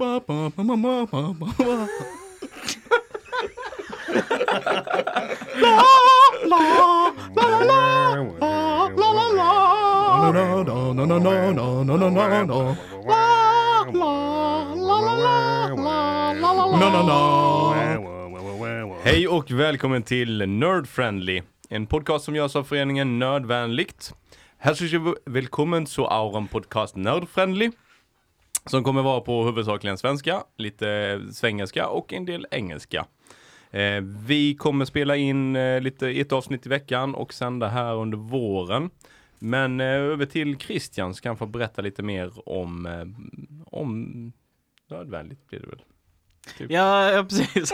Hej och välkommen till Nerd Friendly, en podcast som görs av föreningen Nördvänligt. Herzlich välkommen zu eurem podcast Nerd Friendly, som kommer vara på huvudsakligen svenska, lite svengelska och en del engelska. Eh, vi kommer spela in eh, lite ett avsnitt i veckan och sända här under våren. Men eh, över till Christian så kan han få berätta lite mer om, eh, om nödvändigt blir det väl. Ja, ja precis.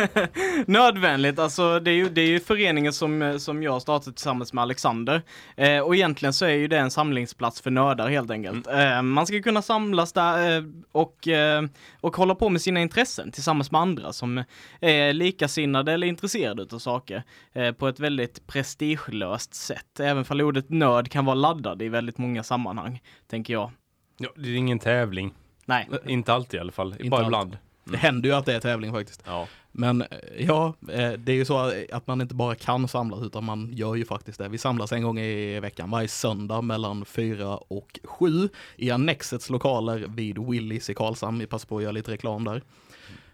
Nödvändigt, alltså det är ju, det är ju föreningen som, som jag startat tillsammans med Alexander. Eh, och egentligen så är ju det en samlingsplats för nördar helt enkelt. Eh, man ska kunna samlas där eh, och, eh, och hålla på med sina intressen tillsammans med andra som är likasinnade eller intresserade av saker eh, på ett väldigt prestigelöst sätt. Även fall ordet nörd kan vara laddad i väldigt många sammanhang, tänker jag. Ja, det är ingen tävling. Nej. Inte alltid i alla fall, Inte bara alltid. ibland. Det händer ju att det är tävling faktiskt. Ja. Men eh, ja, eh, det är ju så att man inte bara kan samlas utan man gör ju faktiskt det. Vi samlas en gång i veckan varje söndag mellan fyra och sju i Annexets lokaler vid Willys i Karlshamn. Vi passar på att göra lite reklam där.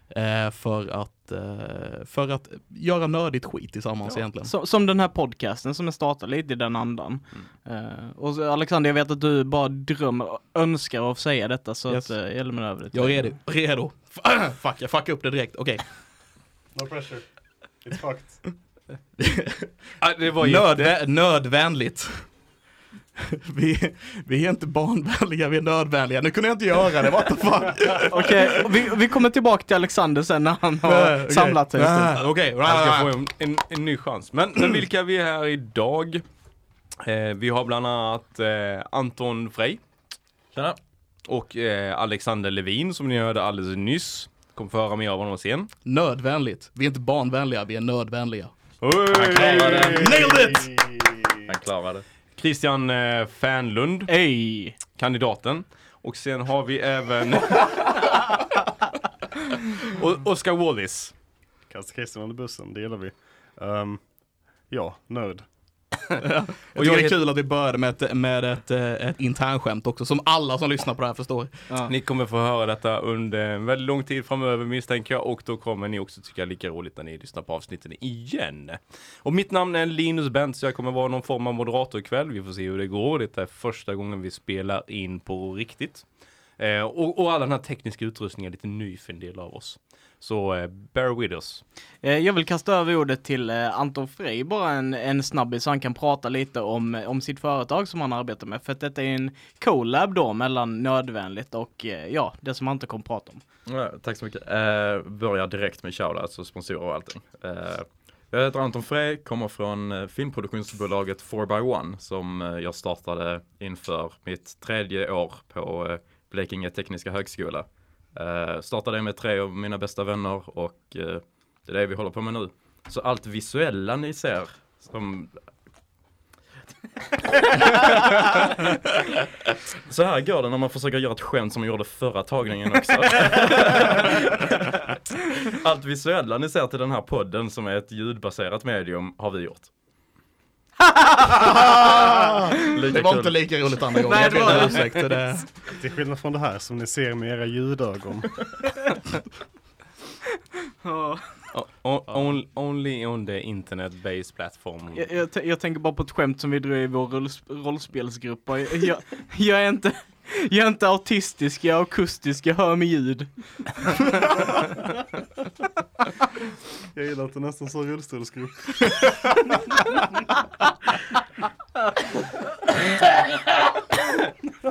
Eh, för, att, eh, för att göra nördigt skit tillsammans Ja. egentligen. Så, som den här podcasten som är startad lite i den andan. Eh, och Alexander, jag vet att du bara drömmer och önskar att säga detta så Yes. att uh, jag lämnar över det Jag är redo. redo. Fuck, jag fuckar upp det direkt. Okej. No pressure. It's fucked. Ah, det var jätte... Nödvä- nödvänligt. Vi, vi är inte barnvänliga, vi är nödvänliga. Nu kunde jag inte göra det, what the fuck. Okej, vi, vi kommer tillbaka till Alexander sen när han har Okej. samlat sig. Okej, Han ska få en, en, en ny chans. Men, men vilka vi är här idag? Eh, vi har bland annat eh, Anton Frey. Tjena. Och eh, Alexander Levin som ni hörde alldeles nyss. Kommer få höra mer av honom sen. Nödvänligt. Vi är inte barnvänliga, vi är nödvänliga. Nailed it! Han klarade det. Christian eh, Fernlund, Ey! kandidaten. Och sen har vi även O- Oscar Wallis. Kasta Christian under bussen, det gillar vi. Ehm, ja, nörd. Jag jag tycker det är kul att vi började med ett, med ett, eh, ett internskämt också, som alla som lyssnar på det här förstår. Ja. Ni kommer få höra detta under en väldigt lång tid framöver misstänker jag och då kommer ni också tycka lika roligt när ni lyssnar på avsnitten igen. Och mitt namn är Linus Bent så jag kommer vara någon form av moderator ikväll. Vi får se hur det går. Det är första gången vi spelar in på riktigt. Eh, och, och all den här tekniska utrustningen är lite ny för en del av oss. Så eh, bear with us. Eh, Jag vill kasta över ordet till eh, Anton Frey, bara en, en snabbis så han kan prata lite om, om sitt företag som han arbetar med. För att detta är en collab då mellan nödvändigt och eh, ja, det som Anton kommer prata om. Ja, tack så mycket. Eh, börjar direkt med shoutouts och sponsorer och allting. Eh, jag heter Anton Frey, kommer från eh, filmproduktionsbolaget 4x1 som eh, jag startade inför mitt tredje år på eh, Blekinge Tekniska Högskola. Eh, startade med tre av mina bästa vänner och eh, det är det vi håller på med nu. Så allt visuella ni ser som Så här går det när man försöker göra ett skämt som man gjorde förra tagningen också. Allt visuella ni ser till den här podden som är ett ljudbaserat medium har vi gjort. Lika Det var kul. inte lika roligt andra gången. Nej, det var det. ursäkt. Det, Till skillnad från det här som ni ser med era ljudögon. Ja. O- o- on- only on the internet-based platform. Jag, jag, jag tänker bara på ett skämt som vi drog i vår rolls, rollspelsgrupp. Jag, jag, jag, är inte, jag är inte autistisk, jag är akustisk, jag hör med ljud. Jag gillar att det nästan så rullstolsgrupp.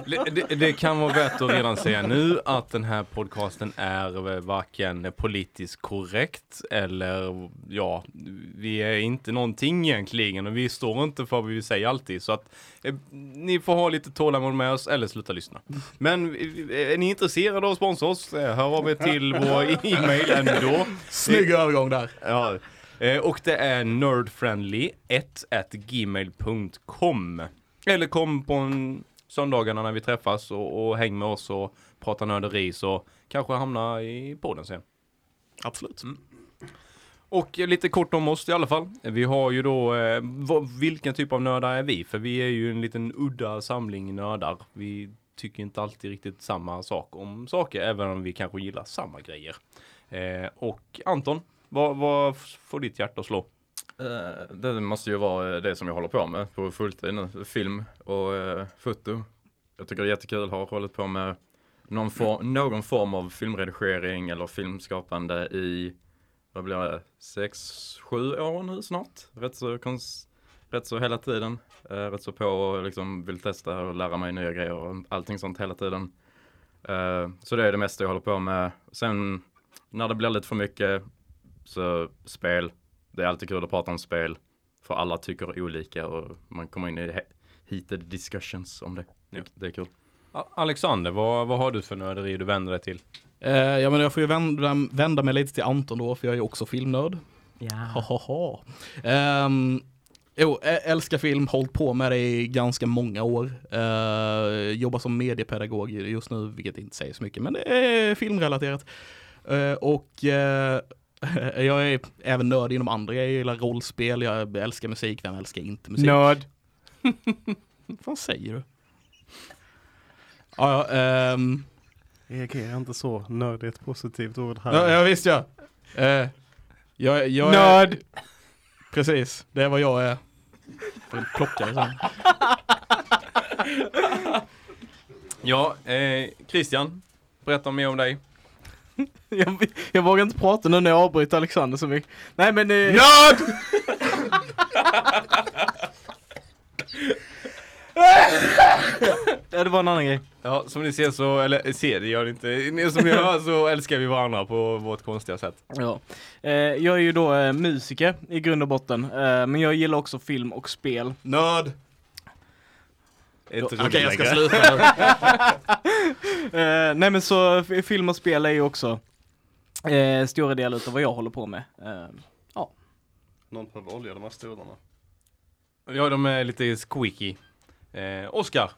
Det, det, det kan vara värt att redan säga nu att den här podcasten är varken politiskt korrekt eller ja, vi är inte någonting egentligen och vi står inte för vad vi säger alltid så att eh, ni får ha lite tålamod med oss eller sluta lyssna. Men eh, är ni intresserade av att sponsra oss, eh, hör av er till vår e-mail ändå. snygg övergång där. Ja, eh, och det är nerdfriendly1 at gmail.com. Eller kom på en söndagarna när vi träffas och, och häng med oss och prata nörderi så kanske hamna i podden sen. Absolut. Och lite kort om oss i alla fall. Vi har ju då, eh, vad, vilken typ av nördar är vi? För vi är ju en liten udda samling nördar. Vi tycker inte alltid riktigt samma sak om saker, även om vi kanske gillar samma grejer. Eh, och Anton, vad, vad får ditt hjärta att slå? Eh, det måste ju vara eh, det som jag håller på med på fulltid nu. Film och eh, foto. Jag tycker det är jättekul. Har hållit på med någon, for, någon form av filmredigering eller filmskapande i, vad blir det, sex, sju år nu snart. Rätt så, kons, rätt så hela tiden. Rätt så på och liksom vill testa och lära mig nya grejer och allting sånt hela tiden. Så det är det mesta jag håller på med. Sen när det blir lite för mycket så spel. Det är alltid kul att prata om spel. För alla tycker olika och man kommer in i he- heated discussions om det. Ja. Det är kul. Alexander, vad, vad har du för nörderi du vänder dig till? Eh, ja men jag får ju vända, vända mig lite till Anton då, för jag är ju också filmnörd. Ja. Ha, ha, ha. Ehm, jo, älskar film, hållit på med det i ganska många år. Uh, jobbar som mediepedagog just nu, vilket inte säger så mycket, men det är filmrelaterat. Eh, och eh, jag är även nörd inom andra grejer, jag gillar rollspel, jag älskar musik, vem älskar inte musik? Nörd. Vad fan säger du? Ja, ja, EG är inte så nörd är ett positivt ord här. ja, ja visst ja. Eh, jag, jag är, Nörd. precis, det är vad jag är. Får plocka det sen. Ja, eh, Christian, berätta mer om dig. Jag, jag vågar inte prata nu när jag avbryter Alexander så mycket. Nej men... Eh, Nörd! ja, det var en annan grej. Ja, som ni ser så, eller ser det gör ni inte, ni som ni hör så älskar vi varandra på vårt konstiga sätt. Ja. Eh, jag är ju då eh, musiker i grund och botten. Eh, men jag gillar också film och spel. Nörd! Okej, roligt jag ska sluta nu. Eh, nej men så film och spel är ju också eh, stora delar av vad jag håller på med. Eh, Någon behöver olja de här stolarna. Ja, de är lite squeaky. Eh, Oskar,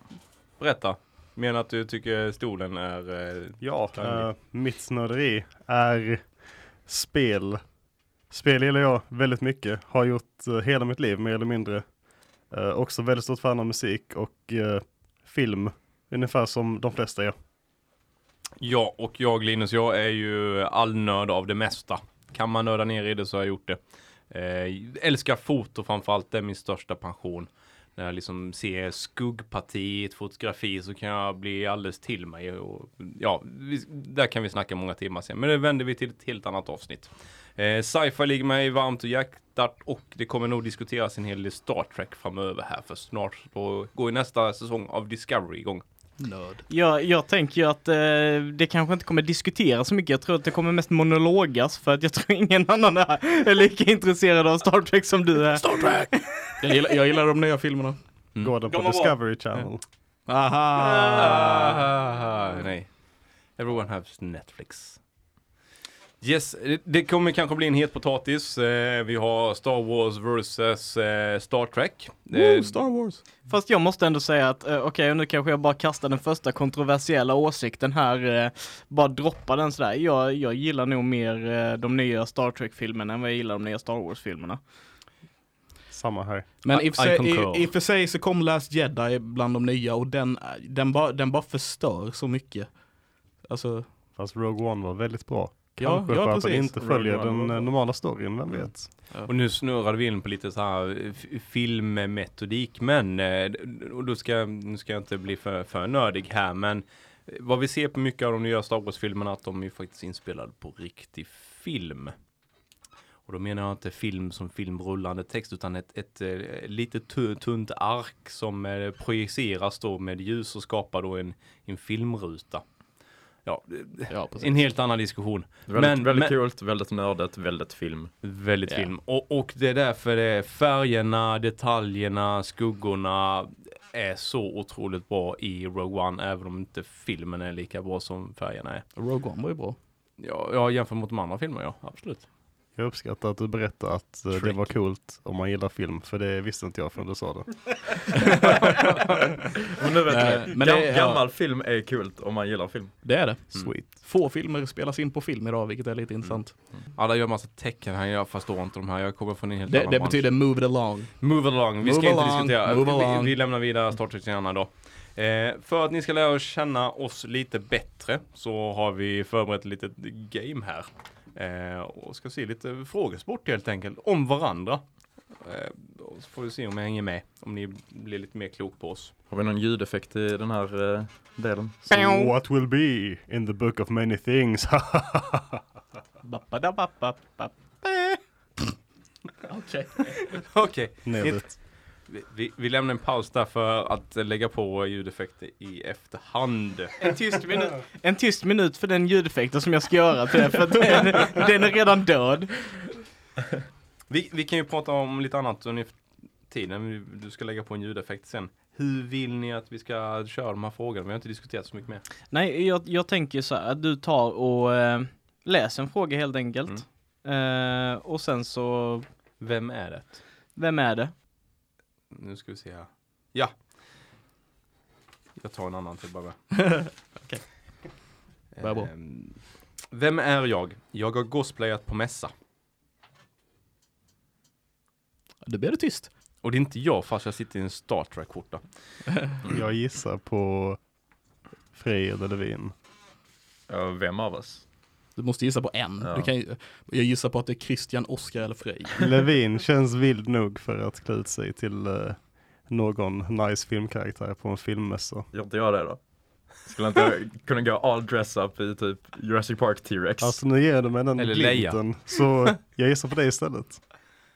berätta. Menar att du tycker stolen är... Eh, Ja, eh, mitt snöderi är spel. Spel gillar jag väldigt mycket. Har gjort hela mitt liv mer eller mindre. Eh, också väldigt stort fan av musik och eh, film. Ungefär som de flesta är. ja, och jag Linus, jag är ju allnörd av det mesta. Kan man nörda ner i det så har jag gjort det. Eh, älskar foto framförallt, det är min största pension. När jag liksom ser skuggparti i ett fotografi så kan jag bli alldeles till mig. Och, ja, vi, där kan vi snacka många timmar sen. Men det vänder vi till ett helt annat avsnitt. Eh, Sci-fi ligger mig varmt och hjärtat och det kommer nog diskuteras en hel del Star Trek framöver här. För snart då går ju nästa säsong av Discovery igång. Nörd. jag, jag tänker ju att eh, det kanske inte kommer diskuteras så mycket. Jag tror att det kommer mest monologas för att jag tror ingen annan är, är lika intresserad av Star Trek som du är. Star Trek! Jag gillar, jag gillar de nya filmerna. Mm. Går De på var bra. Discovery Channel? Aha! Ah, nej. Everyone has Netflix. Yes, det- kommer kanske bli en het potatis. Eh, vi har Star Wars vs eh, Star Trek. Woo, Eh, Star Wars! Fast jag måste ändå säga att, eh, okej nu kanske jag bara kastar den första kontroversiella åsikten här, eh, bara droppa den sådär. Jag, jag gillar nog mer de nya Star Trek-filmerna än vad jag gillar de nya Star Wars-filmerna. Samma här. Men I- och för sig- I concur. i- i och för sig så kom Last Jedi bland de nya och den, den, bara, den bara förstör så mycket. Alltså, Fast Rogue One var väldigt bra. Ja, Kanske ja, för att den precis. inte Rogue följer den normala storyn, vem vet? Och nu snurrade vi in på lite så här filmmetodik, men eh, och då ska, nu ska jag inte bli för, för nördig här, men eh, vad vi ser på mycket av de nya Star Wars-filmerna att de är faktiskt inspelade på riktig film. Och då menar jag inte film som filmrullande text utan ett, ett, eh, lite tu- tunt ark som projiceras då med ljus och skapar då en, en filmruta. Ja, ja en helt annan diskussion. Väldigt, Men- väldigt men- coolt, väldigt nördigt, väldigt film. Väldigt Ja. film. Och, och det är därför det är färgerna, detaljerna, skuggorna är så otroligt bra i Rogue One, även om inte filmen är lika bra som färgerna är. Rogue One var ju bra. Ja, ja jämfört mot de andra filmerna, ja, absolut. Jag uppskattar att du berättar att eh, det Trick. var coolt om man gillar film, för det visste inte jag förrän du sa det. Men nu vet ni, men Gam, det- ja. gammal film är kul om man gillar film. Det är det. Sweet. Få filmer spelas in på film idag, vilket är lite intressant. Alla gör massa tecken här, jag förstår inte de här. Jag kommer från en helt Det, annan det bransch. betyder move it along. Move along, vi Move ska inte along, diskutera. move Vi, along. vi lämnar vidare Star Trek-serierna då. Eh, för att ni ska lära känna oss lite bättre så har vi förberett ett litet game här. Eh, och ska se lite frågesport helt enkelt om varandra. Eh, och så får vi se om jag hänger med, om ni blir lite mer klok på oss. Har vi någon ljudeffekt i den här eh, delen? So what will be in the book of many things? Okej. Okej. Vi, vi, lämnar en paus där för att lägga på ljudeffekter i efterhand. En tyst, minut, en tyst minut för den ljudeffekten som jag ska göra till det, för den, den är redan död. Vi, vi kan ju prata om lite annat under tiden. Du ska lägga på en ljudeffekt sen. Hur vill ni att vi ska köra de här frågorna? Vi har inte diskuterat så mycket mer. Nej, jag, jag tänker så här att du tar och eh, läser en fråga helt enkelt. Eh, och sen så, Vem är det? vem är det? Nu ska vi se här. Ja. Jag tar en annan till bara. Bra. Ehm, Vem är jag? Jag har cosplayat på mässa. Då blir det tyst. Och det är inte jag fast jag sitter i en Star Trek-skjorta. Jag gissar på Frej eller Levin. Ja, vem av oss? Du måste gissa på en. Ja. Du kan, jag gissar på att det är Christian, Oskar eller Frej. Levin känns vild nog för att klä ut sig till eh, någon nice filmkaraktär på en filmmässa. Gör inte jag det då? Skulle inte jag kunna gå all dress up i typ Jurassic Park T-Rex? Alltså nu ger du mig den Eller Leia. glimten, så jag gissar på det istället.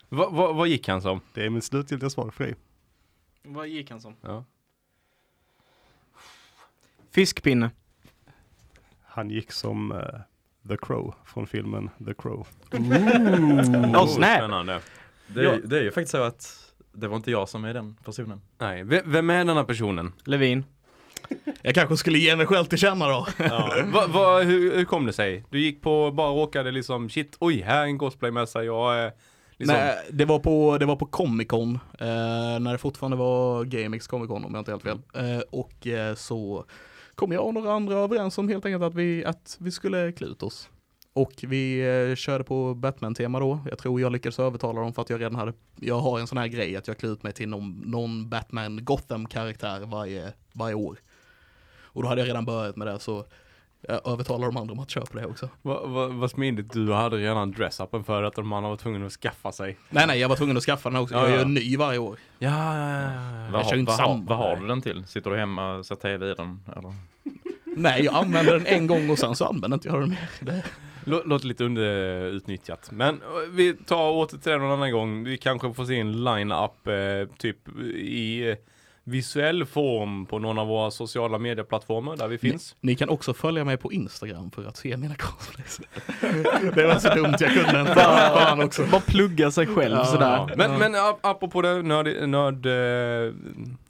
Va, va, vad gick han som? Det är mitt slutgiltiga svar, Frej. Vad gick han som? Ja. Fiskpinne. Han gick som eh, The Crow från filmen The Crow. Oh, snap. Spännande. det, är, ja. det är ju faktiskt så att det var inte jag som är den personen. Nej, ve- vem är denna personen? Levin. Jag kanske skulle ge mig själv till känna då. Ja. va, va, hur, hur kom det sig? Du gick på, bara råkade liksom, shit, oj, här är en cosplaymässa, jag är liksom, Nej, det var på, det var på Comic Con, eh, när det fortfarande var GameX Comic Con om jag inte helt fel. Eh, och eh, så kom jag och några andra överens om helt enkelt att vi, att vi skulle klä ut oss. Och vi eh, körde på Batman-tema då. Jag tror jag lyckades övertala dem för att jag redan hade, jag har en sån här grej att jag klär ut mig till någon, någon Batman Gotham-karaktär varje, varje år. Och då hade jag redan börjat med det så jag övertalade de andra om att köpa det också. vad va, vad smidigt, du hade redan dress-upen för att de andra var tvungna att skaffa sig. Nej nej, jag var tvungen att skaffa den också. Ja, Jag ja. gör en ny varje år. Ja, ja, ja, Vad, kör har, inte vad, samma. vad har du den till? Sitter du hemma och ser TV i den? Eller? Nej, jag använde den en gång och sen så använde inte jag den mer. Det, Lå- Låter lite underutnyttjat. Men eh, vi tar åter till det någon annan gång. Vi kanske får se en line-up eh, typ i eh, visuell form på någon av våra sociala medieplattformar där vi finns. ni kan också följa mig på Instagram för att se mina cosplays. det var så dumt, jag kunde inte. Fan också. Bara plugga sig själv Ja. sådär. Ja, men, men ap- apropå det, nörd, nörd, eh,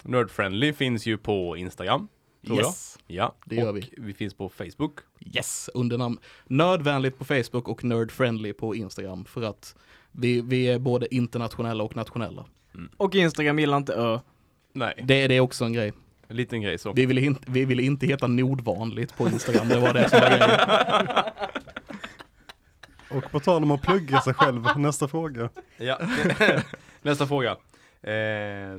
nördfriendly finns ju på Instagram. Tror Yes. jag. Ja, Det gör och vi. vi finns på Facebook. Yes, under namn Nördvänligt på Facebook och Nerdfriendly på Instagram för att vi, vi är både internationella och nationella. Och Instagram gillar inte ö. Nej, Det, det är också en grej. en liten grej så. Vi ville, inte, vi ville inte heta Nordvanligt på Instagram, det var det som var grejen. Och på tal om att plugga sig själv, nästa fråga. Ja. Nästa fråga. Eh,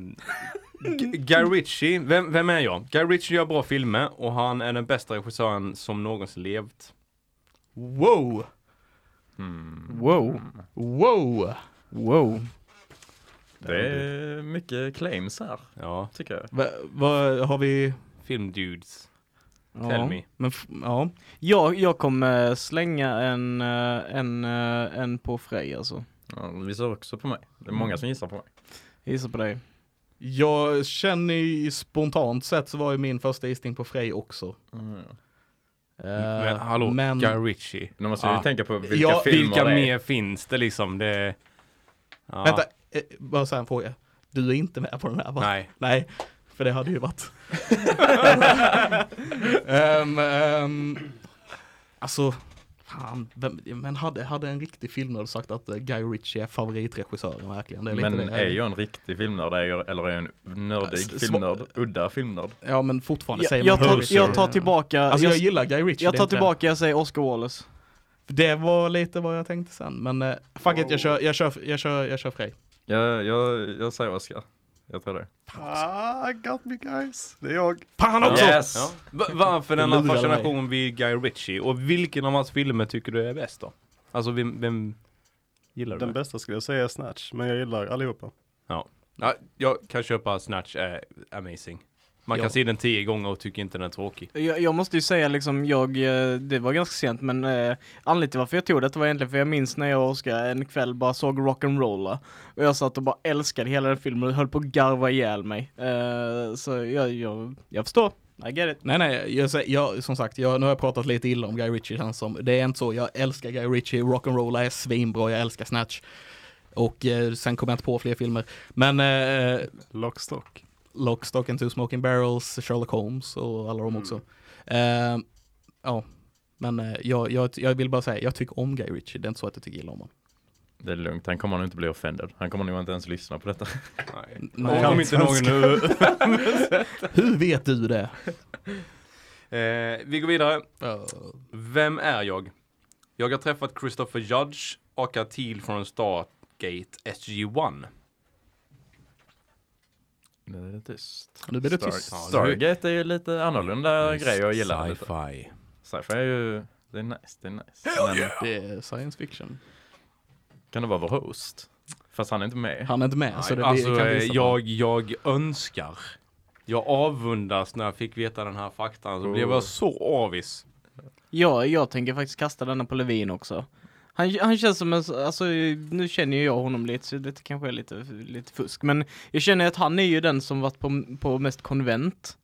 Guy Ritchie, vem, vem är jag? Guy Ritchie gör bra filmer och han är den bästa regissören som någonsin levt. Wow! Hmm. Wow. Wow! Wow. Det är mycket claims här, Ja, tycker jag. Vad va, har vi? filmdudes. Tell Ja. me. Men, ja. Jag, jag kommer slänga en, eh, en, eh, en på Frej alltså. Ja, du visar också på mig. Det är många som gissar på mig. Gissa på dig. Jag känner ju spontant sett så var ju min första gissning på Frej också. Mm. Eh, Men hallå, men- Guy Ritchie. Nu måste vi tänka på vilka Ja, filmer Vilka det är. mer finns det liksom? Det... Ja. Vänta, eh, bara så här en fråga. Du är inte med på den här va? Nej. Nej, för det hade ju varit. Ehm, ehm, alltså, Han, vem, men hade, hade en riktig filmnörd sagt att eh, Guy Ritchie är favoritregissören verkligen? Det är lite Men det. är jag en riktig filmnörd eller är jag en nördig filmnörd? Udda filmnörd? Ja men fortfarande Jag, säger jag, man tar, jag tar tillbaka, Alltså jag jag, gillar Guy Ritchie. jag tar tillbaka, jag säger Oscar Wallace. Det var lite vad jag tänkte sen, men uh, fuck it, jag kör, jag kör, jag kör, jag kör Frej. Jag, jag, jag säger Oscar. Jag tror det. Ah, got me guys. Det är jag. Fan också! Yes! Ja. Va- varför denna fascination vid Guy Ritchie? Och vilken av hans filmer tycker du är bäst då? Alltså vem, vem gillar du? Den bästa skulle jag säga är Snatch, men jag gillar allihopa. Ja, jag kan köpa Snatch är amazing. Man kan Ja. se den tio gånger och tycker inte den är tråkig. Jag, jag måste ju säga liksom, jag, eh, det var ganska sent men eh, anledningen till varför jag tog det var egentligen för jag minns när jag och Oskar en kväll bara såg Rock'n'Rolla och jag satt och bara älskade hela den filmen och höll på att garva ihjäl mig. Eh, så jag, jag, jag förstår, I get it. Nej nej, jag, jag, som sagt, jag, nu har jag pratat lite illa om Guy Ritchie känns som. Det är inte så, jag älskar Guy Ritchie, Rock'n'Rolla är svinbra, jag älskar Snatch. Och eh, sen kommer jag inte på fler filmer. Men eh, Lockstock. Lock, Stock and Two Smoking Barrels, Sherlock Holmes och alla de också. Eh, ja, men eh, jag, jag, jag vill bara säga, jag tycker om Guy Ritchie, det är inte så att jag tycker illa om honom. Det är lugnt, han kommer nog inte bli offended. Han kommer nog inte ens lyssna på detta. Nej. Nej. Om inte någon nu. Hur vet du det? eh, vi går vidare. Uh, Vem är jag? Jag har träffat Christopher Judge och Atil från Stargate SG-1. Nu är det tyst. Nu blir det Star- tyst. Stargate är ju lite annorlunda grej jag gillar. Sci-fi. Sci-fi är ju, det är nice, det är nice. Men det är science fiction. kan det vara vår host? Fast han är inte med. Han är inte med, så det alltså, kan vi gissa på. jag, jag önskar. Jag avundas när jag fick veta den här faktan. Så blev Oh. jag så avis. Ja, jag tänker faktiskt kasta denna på Levin också. Han, han känns som en, alltså nu känner ju jag honom lite så det kanske är lite, lite fusk men jag känner att han är ju den som varit på, på mest konvent.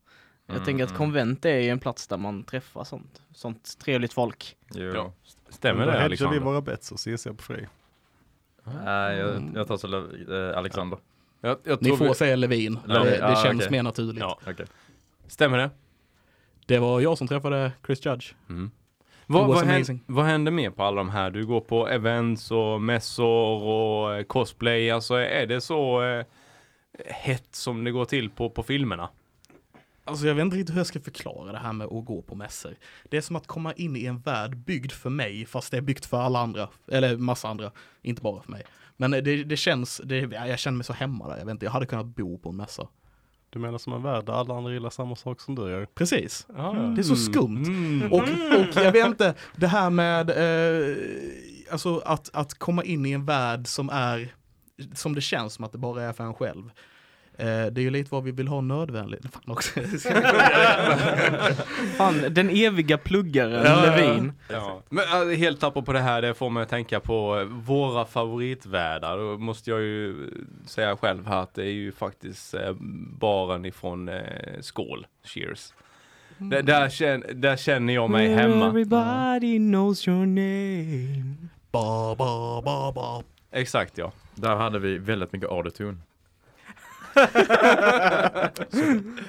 Jag Mm, tänker att mm. konvent är ju en plats där man träffar sånt, sånt trevligt folk. Jo. Ja. Stämmer Då det hedgar vi Alexander? våra bets och så gissar jag på Frej. Nej, jag, jag tar så eh, Alexander. Jag, jag Ni får vi- säga Levin, Ja, det, det ja, känns okej. mer naturligt. Ja. Okej. Stämmer det? Det var jag som träffade Chris Judge. Mm. Vad, vad, händer, vad händer mer på alla de här? Du går på events och mässor och eh, cosplay. Alltså är det så eh, hett som det går till på, på filmerna? Alltså jag vet inte riktigt hur jag ska förklara det här med att gå på mässor. Det är som att komma in i en värld byggd för mig, fast det är byggt för alla andra. Eller massa andra, inte bara för mig. Men det, det känns, det, ja, jag känner mig så hemma där. Jag vet inte, jag hade kunnat bo på en mässa. Du menar som en värld där alla andra gillar samma sak som du gör? Precis. Ja, Det är så skumt. Mm. Och, och jag vet inte, det här med eh, alltså att, att komma in i en värld som är, som det känns som att det bara är för en själv. Eh, det är ju lite vad vi vill ha nödvändigt. Fan också. Fan, den eviga pluggaren Ja. Levin. Ja. Men äh, helt tappar på det här, det får mig att tänka på eh, våra favoritvärldar. Då måste jag ju eh, säga själv här att det är ju faktiskt eh, baren ifrån eh, Skål, Cheers. Där, där, känner, där känner jag mig hemma. Everybody knows your name. ba, ba, ba, ba. Exakt ja. Där hade vi väldigt mycket autotune.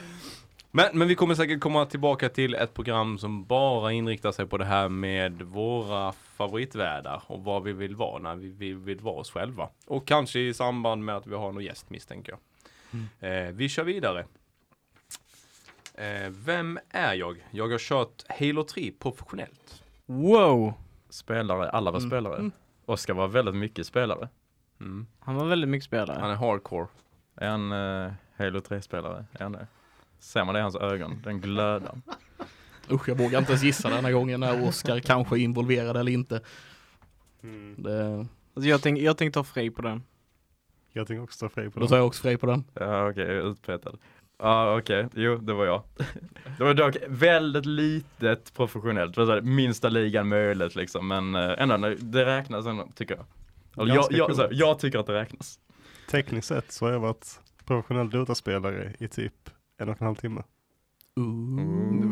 Men, men vi kommer säkert komma tillbaka till ett program som bara inriktar sig på det här med våra favoritvärldar och vad vi vill vara när vi, vi vill vara oss själva. Och kanske i samband med att vi har någon gäst misstänker jag. Eh, vi kör vidare. Eh, vem är jag? Jag har kört Halo 3 professionellt. Wow. Spelare, alla var Mm. spelare. Mm. Oskar var väldigt mycket spelare. Mm. Han var väldigt mycket spelare. Han är hardcore. Är han uh, Halo 3-spelare? Är han det? Ser man det i hans ögon? Den glödar. Usch, jag vågar inte ens gissa den här gången när Oscar kanske är involverad eller inte. Det, Alltså jag tänkte jag tänk ta Frej på den. Jag tänker också ta Frej på då den. tar jag också frej på den. Ja okej, jag är utpetad. Ja okej, jo det var jag. Det var dock väldigt litet professionellt, det var så här, minsta ligan möjligt liksom, men eh, ändå, det räknas ändå tycker jag. Eller jag, jag, coolt. så här, jag tycker att det räknas. Tekniskt sett så har jag varit professionell Dota-spelare i typ en och en halv timme.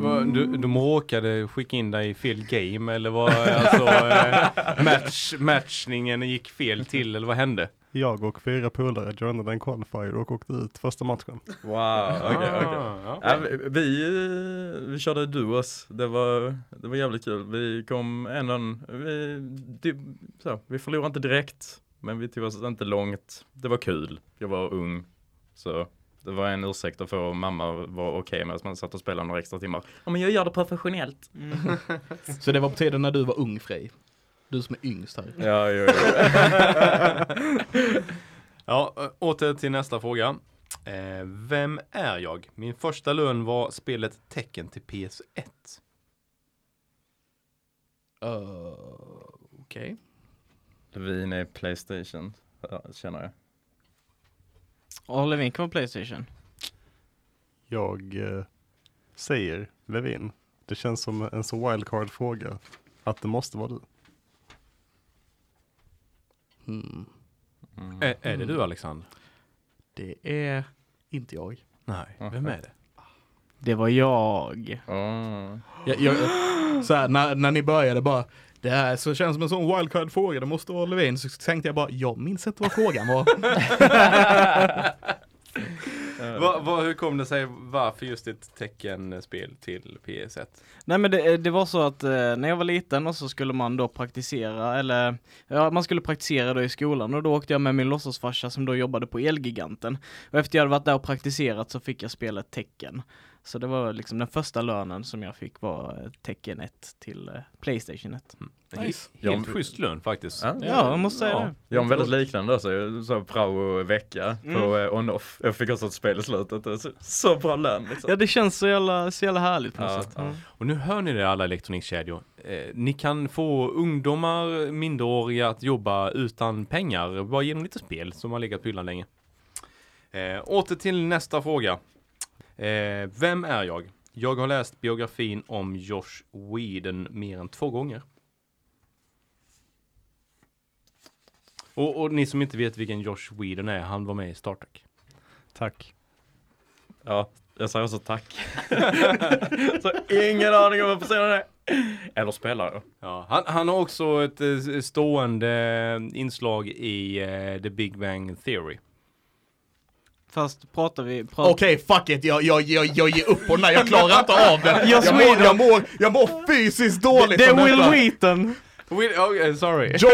Var- Du, de råkade skicka in dig i fel game eller vad, alltså eh, match, matchningen gick fel till eller vad hände? jag och fyra polare joinade en qualifier och åkte ut första matchen. Wow, okej, okej. Ah, Ja, vi, vi, körde duos, det var, det var jävligt kul. Vi kom en vi, det, så, vi förlorade inte direkt, men vi tog oss inte långt. Det var kul, jag var ung, så det var en ursäkt att få mamma var okej med att man satt och spelade några extra timmar. Ja men jag gör det professionellt. Så det var på tiden när du var ung Frej. Du som är yngst här. Ja, jo, jo. Ja, ö, åter till nästa fråga. Eh, vem är jag? Min första lön var spelet Tecken till PS1. Uh, Okej. Levin är Playstation, ja, känner jag. Och Levin kan vara Playstation. Jag eh, säger Levin. Det känns som en så wildcard fråga att det måste vara du. Hmm. Mm. Är, är det du Alexander? Det är inte jag. Nej, vem är det? Det var jag. Åh. jag, jag så här, när, när ni började bara, det här så känns som en sån wildcard-fråga, det måste vara Levin. Så tänkte jag bara, jag minns inte vad frågan var. Va, va, hur kom det sig, varför just ett teckenspel till PS1? Nej men det, det var så att eh, när jag var liten och så skulle man då praktisera, eller ja, man skulle praktisera då i skolan och då åkte jag med min låtsasfarsa som då jobbade på Elgiganten. Och efter jag hade varit där och praktiserat så fick jag spela tecken. Så det var liksom den första lönen som jag fick var eh, tecken 1 till eh, Playstation 1. En Nice. Helt Ja, schysst lön faktiskt. Ja. Ja, jag måste säga Ja. det. Jag har väldigt liknande också, jag sa prao-vecka på Mm. eh, on-off. Jag fick också ett spel i slutet, så, så bra lön liksom. Ja det känns så jävla, så jävla härligt på något Ja, sätt. ja. Och nu hör ni det alla elektronikkedjor. Eh, ni kan få ungdomar, minderåriga att jobba utan pengar, bara genom lite spel som har legat på hyllan länge. Eh, åter till nästa fråga. Eh, vem är jag? Jag har läst biografin om Josh Whedon mer än två gånger. Och, och ni som inte vet vilken Josh Whedon är, han var med i Star Trek. Tack. Ja, jag säger också tack. så ingen aning om vad personen är. Eller spelare. Ja, han, han har också ett eh, stående inslag i eh, The Big Bang Theory. Fast pratar vi... Pratar, Okej, fuck it, jag, jag, jag, jag ger upp på den här, jag klarar inte av det. Jag mår, jag mår, jag mår fysiskt dåligt det är Will. Wheaton! Will, oh, sorry. Jo,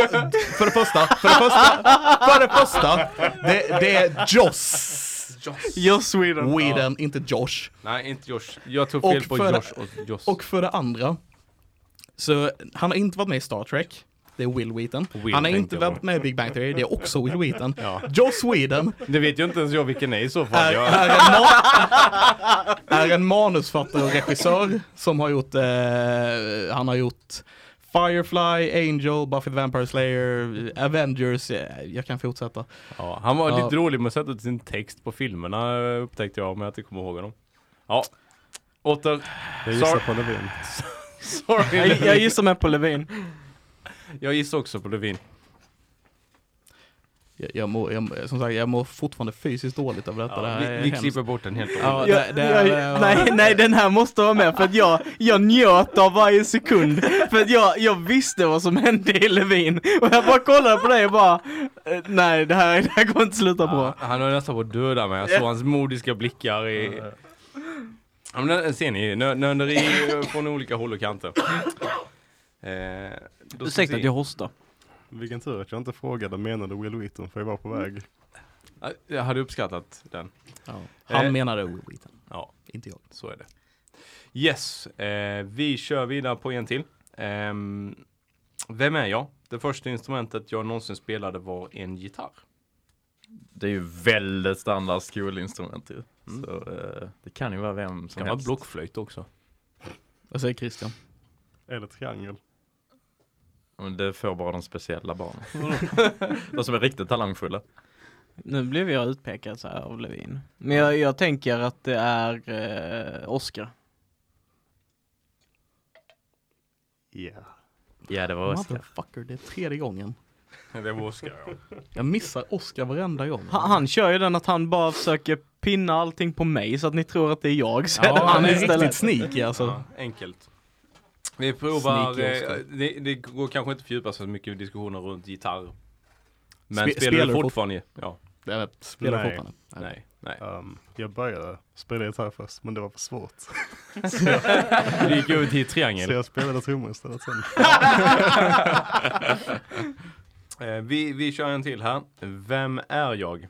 för det första, för det första, för det första, det, det är Joss Joss Whedon. Whedon, inte Josh. Nej, inte Josh. Jag tog fel Och på Josh och Joss. Och för det andra, så han har inte varit med i Star Trek. Det är Will Wheaton. Will han har inte varit med i Big Bang Theory, det är också Will Wheaton. Ja. Joss Whedon Det vet ju inte ens jag vilken är i så fall. är, Jag, är, en, ma- är en manusfattare och regissör som har gjort, eh, han har gjort Firefly, Angel, Buffy the Vampire Slayer, Avengers, eh, jag kan fortsätta. ja, han var Ja. lite dålig med att sätta ut sin text på filmerna upptäckte jag, men jag inte kommer ihåg honom. Ja. Åter. Jag gissar Sorry. på Levin. Sorry. Jag, jag gissar med på Levin. Jag gissar också på Levin. Jag, jag, mår, jag, som sagt, jag mår fortfarande fysiskt dåligt över detta. det Ja, här vi vi klipper bort den helt Ja, det, Jag, det, jag, är- nej, nej, den här måste vara med för att jag, jag njöt av varje sekund. För att jag, jag visste vad som hände i Levin. Och jag bara kollade på dig och bara, eh, nej det här, det här kommer inte sluta bra. Ja, han höll nästan på att döda mig. Jag såg hans modiska blickar i... Ja, men ser ni, nö- nörderi från olika håll och kanter. Eh, Ursäkta att jag hostar. Vilken tur att jag inte frågade menade Will Wheaton för jag var på väg. Ja, Jag hade uppskattat den. ja. Han Eh. menade Will Wheaton, Ja, inte jag. så är det. Yes, eh, vi kör vidare på en till. Ehm, vem är jag? Det första instrumentet jag någonsin spelade var en gitarr. Det är ju väldigt standard skolinstrument ju. Mm. Så eh, det kan ju vara vem som kan vara helst. blockflöjt också. Vad säger Christian? Eller triangel. Men det får bara de speciella barnen. de som är riktigt talangfulla. Nu blev jag utpekad så här av Levin. Men jag, jag tänker att det är eh, Oscar. Yeah. Ja det var Oscar. Motherfucker, det är tredje gången. Det var Oscar ja. Jag missar Oscar varenda gång. Han, han kör ju den att han bara försöker pinna allting på mig så att ni tror att det är jag. Så Ja, han är istället. riktigt sneaky alltså. ja. Enkelt. Vi provar, eh, det, det går kanske inte fördjupa så mycket i diskussioner runt gitarr. Men Spe- spelar spelar du fortfarande? Ja, Det är, spelar Nej. fortfarande. nej, nej. Um, jag började spela gitarr först, men det var för svårt. Du gick över till Så triangel. jag spelade trummor istället sen. Eh, vi, vi kör en till här. Vem är jag?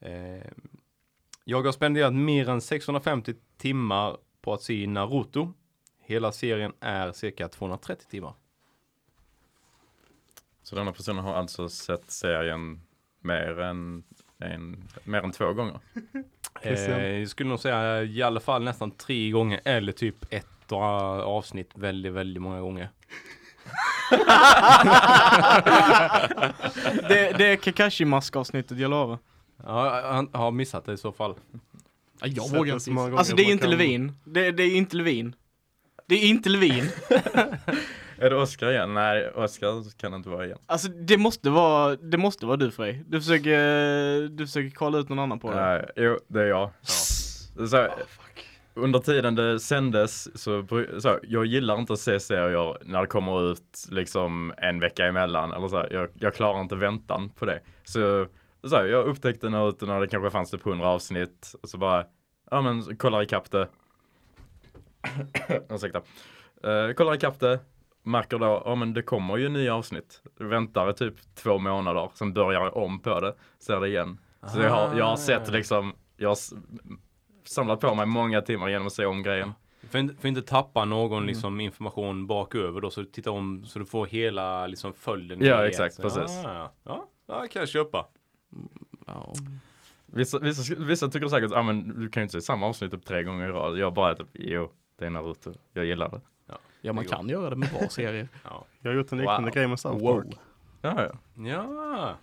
Eh, jag har spenderat mer än 650 timmar på att se Naruto. Hela serien är cirka 230 timmar. Så denna personen har alltså sett serien mer än, en, mer än två gånger. Eh, jag skulle nog säga i alla fall nästan tre gånger eller typ ett avsnitt väldigt, väldigt många gånger. Det, det är Kakashi-mask-avsnittet, jag lovar. Ja, han har missat det i så fall. Ja, jag vågar inte. Alltså det är man inte kan- Levin. Det, det är inte Levin. Det är inte Levin. Är det Oscar igen? Nej, Oscar kan det inte vara igen. Alltså det måste vara, det måste vara du Frej. Du försöker, du försöker kolla ut någon annan på det. Nej, jo, det är jag. Så, under tiden det sändes så, så jag gillar inte att se serier när det kommer ut liksom en vecka emellan eller så. Jag, jag klarar inte väntan på det. Så, så jag upptäckte när det kanske fanns typ 100 avsnitt och så bara, ja men kollar ikapp det. Ursäkta. Uh, kollar ikapp det, märker då, ja men det kommer ju nya avsnitt. Väntar typ två månader, sen börjar jag om på det, ser det igen. Så jag har, jag har sett liksom, jag har samlat på mig många timmar genom att se om grejen. För inte, för inte tappa någon liksom, information baköver då, så titta om så du får hela liksom, följden. Ja, exakt, Så, precis. Ja, ja, ja, kan jag köpa. Ja. Vissa, vissa, vissa tycker säkert, ja men du kan ju inte se samma avsnitt upp tre gånger i rad. Jag bara typ, jo, det är Naruto. Jag gillar det. ja, man kan göra det med bra serier. Ja. Jag har gjort en liknande Wow. grej med South Wow. Park. Ja, ja. ja.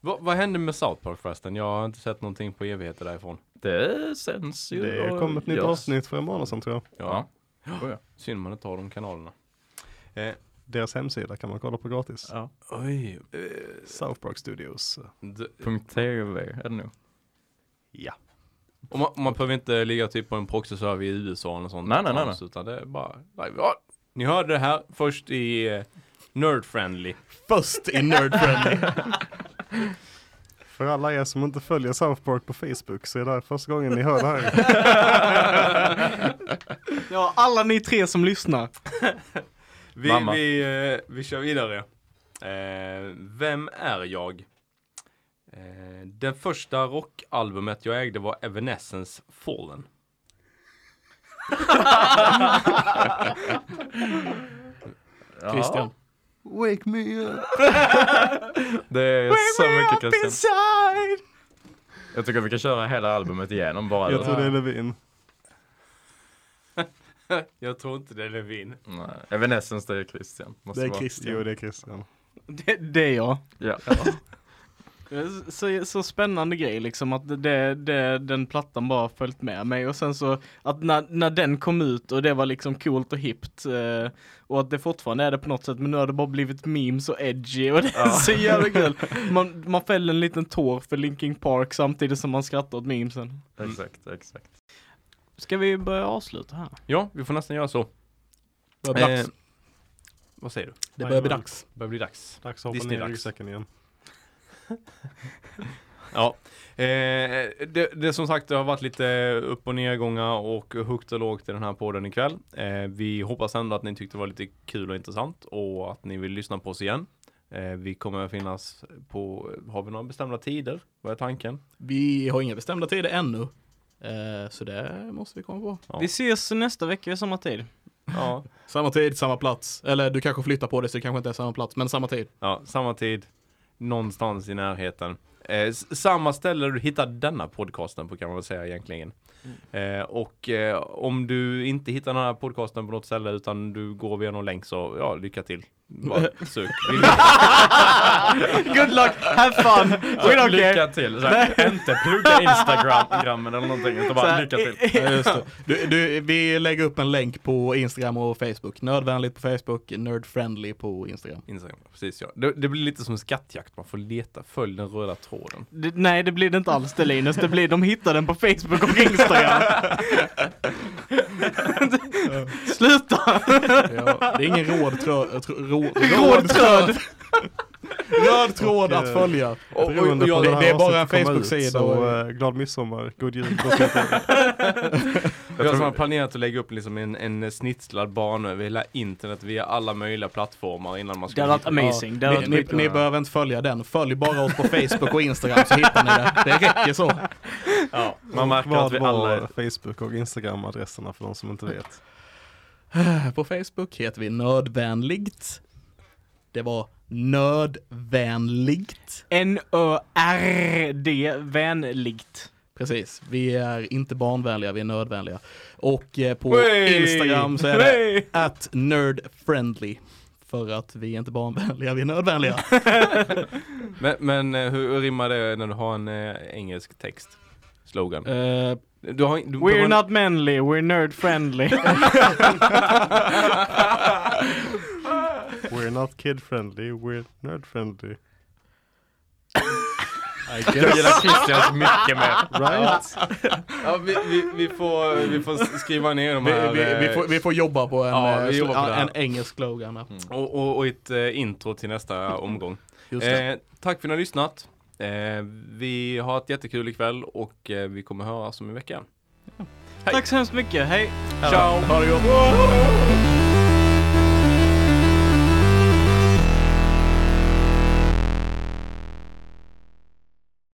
Va, vad hände med South Park förresten? Jag har inte sett någonting på evigheter därifrån. Det sänds ju. Det kom ett nytt avsnitt för en månad sedan tror jag. Ja, Ja. Oh, ja. synd man inte har de kanalerna. Eh, Deras hemsida kan man kolla på gratis. ja. oj. Eh, South Park Studios. d- Punkt .tv är det nog. Ja. Och man, man behöver inte ligga typ på en proxy-server i USA eller sånt. Nej, nej, nej, trams, Utan det är bara live. Ja, ni hörde det här först i eh, Nerd Friendly. Först i Nerd Friendly. För alla er som inte följer South Park på Facebook så är det här första gången ni hör det här. Ja, alla ni tre som lyssnar. Vi, Mamma. vi, eh, vi kör vidare. Eh, vem är jag? Eh, det första rockalbumet jag ägde var Evanescence Fallen. Ja, Christian. Wake me up. Det är så mycket Christian. inside! Jag tycker vi kan köra hela albumet igenom bara. Jag tror det är Levin. Jag tror inte det är Levin. Nej. Evanescence det är Christian. Måste Det är vara. Christian. Jo det är Christian. Det, det är jag. Ja. Så, så spännande grej liksom att det, det, den plattan bara följt med mig och sen så att när, när den kom ut och det var liksom coolt och hippt eh, och att det fortfarande är det på något sätt men nu har det bara blivit memes och edgy och det är Ja. så jävla kul. Man, man fäller en liten tår för Linkin Park samtidigt som man skrattar åt memesen. Exakt, exakt. Ska vi börja avsluta här? Ja, vi får nästan göra så. Eh, vad säger du? Det börjar bli dags. Det börjar bli dags. Dags att hoppa ner i ryggsäcken igen. Ja, eh, det, det som sagt det har varit lite upp och nedgångar och högt och lågt i den här podden ikväll. Eh, vi hoppas ändå att ni tyckte det var lite kul och intressant och att ni vill lyssna på oss igen. Eh, vi kommer att finnas på, har vi några bestämda tider? Vad är tanken? Vi har inga bestämda tider ännu. Eh, så det måste vi komma på. Ja. Vi ses nästa vecka vid samma tid. Ja, Samma tid, samma plats. Eller du kanske flyttar på det så det kanske inte är samma plats, men samma tid. ja samma tid, någonstans i närheten. Eh, samma ställe du hittar denna podcasten på kan man väl säga egentligen. Eh, och eh, om du inte hittar den här podcasten på något ställe utan du går via någon länk så ja, lycka till. Bara. Vi- Good luck, have fun! We don't lycka care! till. Så här, inte plugga Instagrammen eller någonting utan bara lycka till. Ja, just det. Du, du, vi lägger upp en länk på Instagram och Facebook. Nördvänligt på Facebook, nerdfriendly på Instagram. Instagram, precis ja. Det, det blir lite som en skattjakt, man får leta, följ den röda tråden. Det, nej, det blir det inte alls det Linus. Det blir, de hittar den på Facebook och Instagram. Sluta! Ja, det är ingen råd, trö, tr, råd, Rådtråd! Röd tråd Och, att eh, följa. Och, och, och jag, det- det är bara en Facebook-sida och- eh, glad midsommar, god jul, gott nytt jag som har planerat att lägga upp liksom en, en snitslad bana över hela internet via alla möjliga plattformar innan man ska Det hade varit amazing. Hade Ni, ni, ni behöver inte följa den. Följ bara oss på Facebook och Instagram så hittar ni det. Det räcker så. Ja. Man märker att vi alla är Facebook och Instagram-adresserna för de som inte vet? På Facebook heter vi Nördvänligt. Det var Nördvänligt. N-Ö-R-D, vänligt. Precis, vi är inte barnvänliga, vi är nördvänliga. Och eh, på Wey! Instagram så är det Hey! at nerdfriendly. För att vi är inte barnvänliga, vi är nördvänliga. Men, men eh, hur, rimmar det när du har en eh, engelsk text? Slogan. Eh, Du har, du, We're du, not manly, we're nerd friendly. We're not kid-friendly, we're nerd-friendly. I Jag guess. gillar Christians mycket mer. Right? ja, vi, vi, vi, får, vi får skriva ner de Vi, här. vi, vi, eh, får, vi får jobba på en, Ja, eh, vi jobbar på en engelsk slogan. här. och, och, och ett eh, intro till nästa omgång. Just det. Eh, tack för att ni har lyssnat. Eh, vi har ett jättekul ikväll och eh, vi kommer höras om en vecka. Tack så hemskt mycket, hej! Ja, ciao. Ha det gott.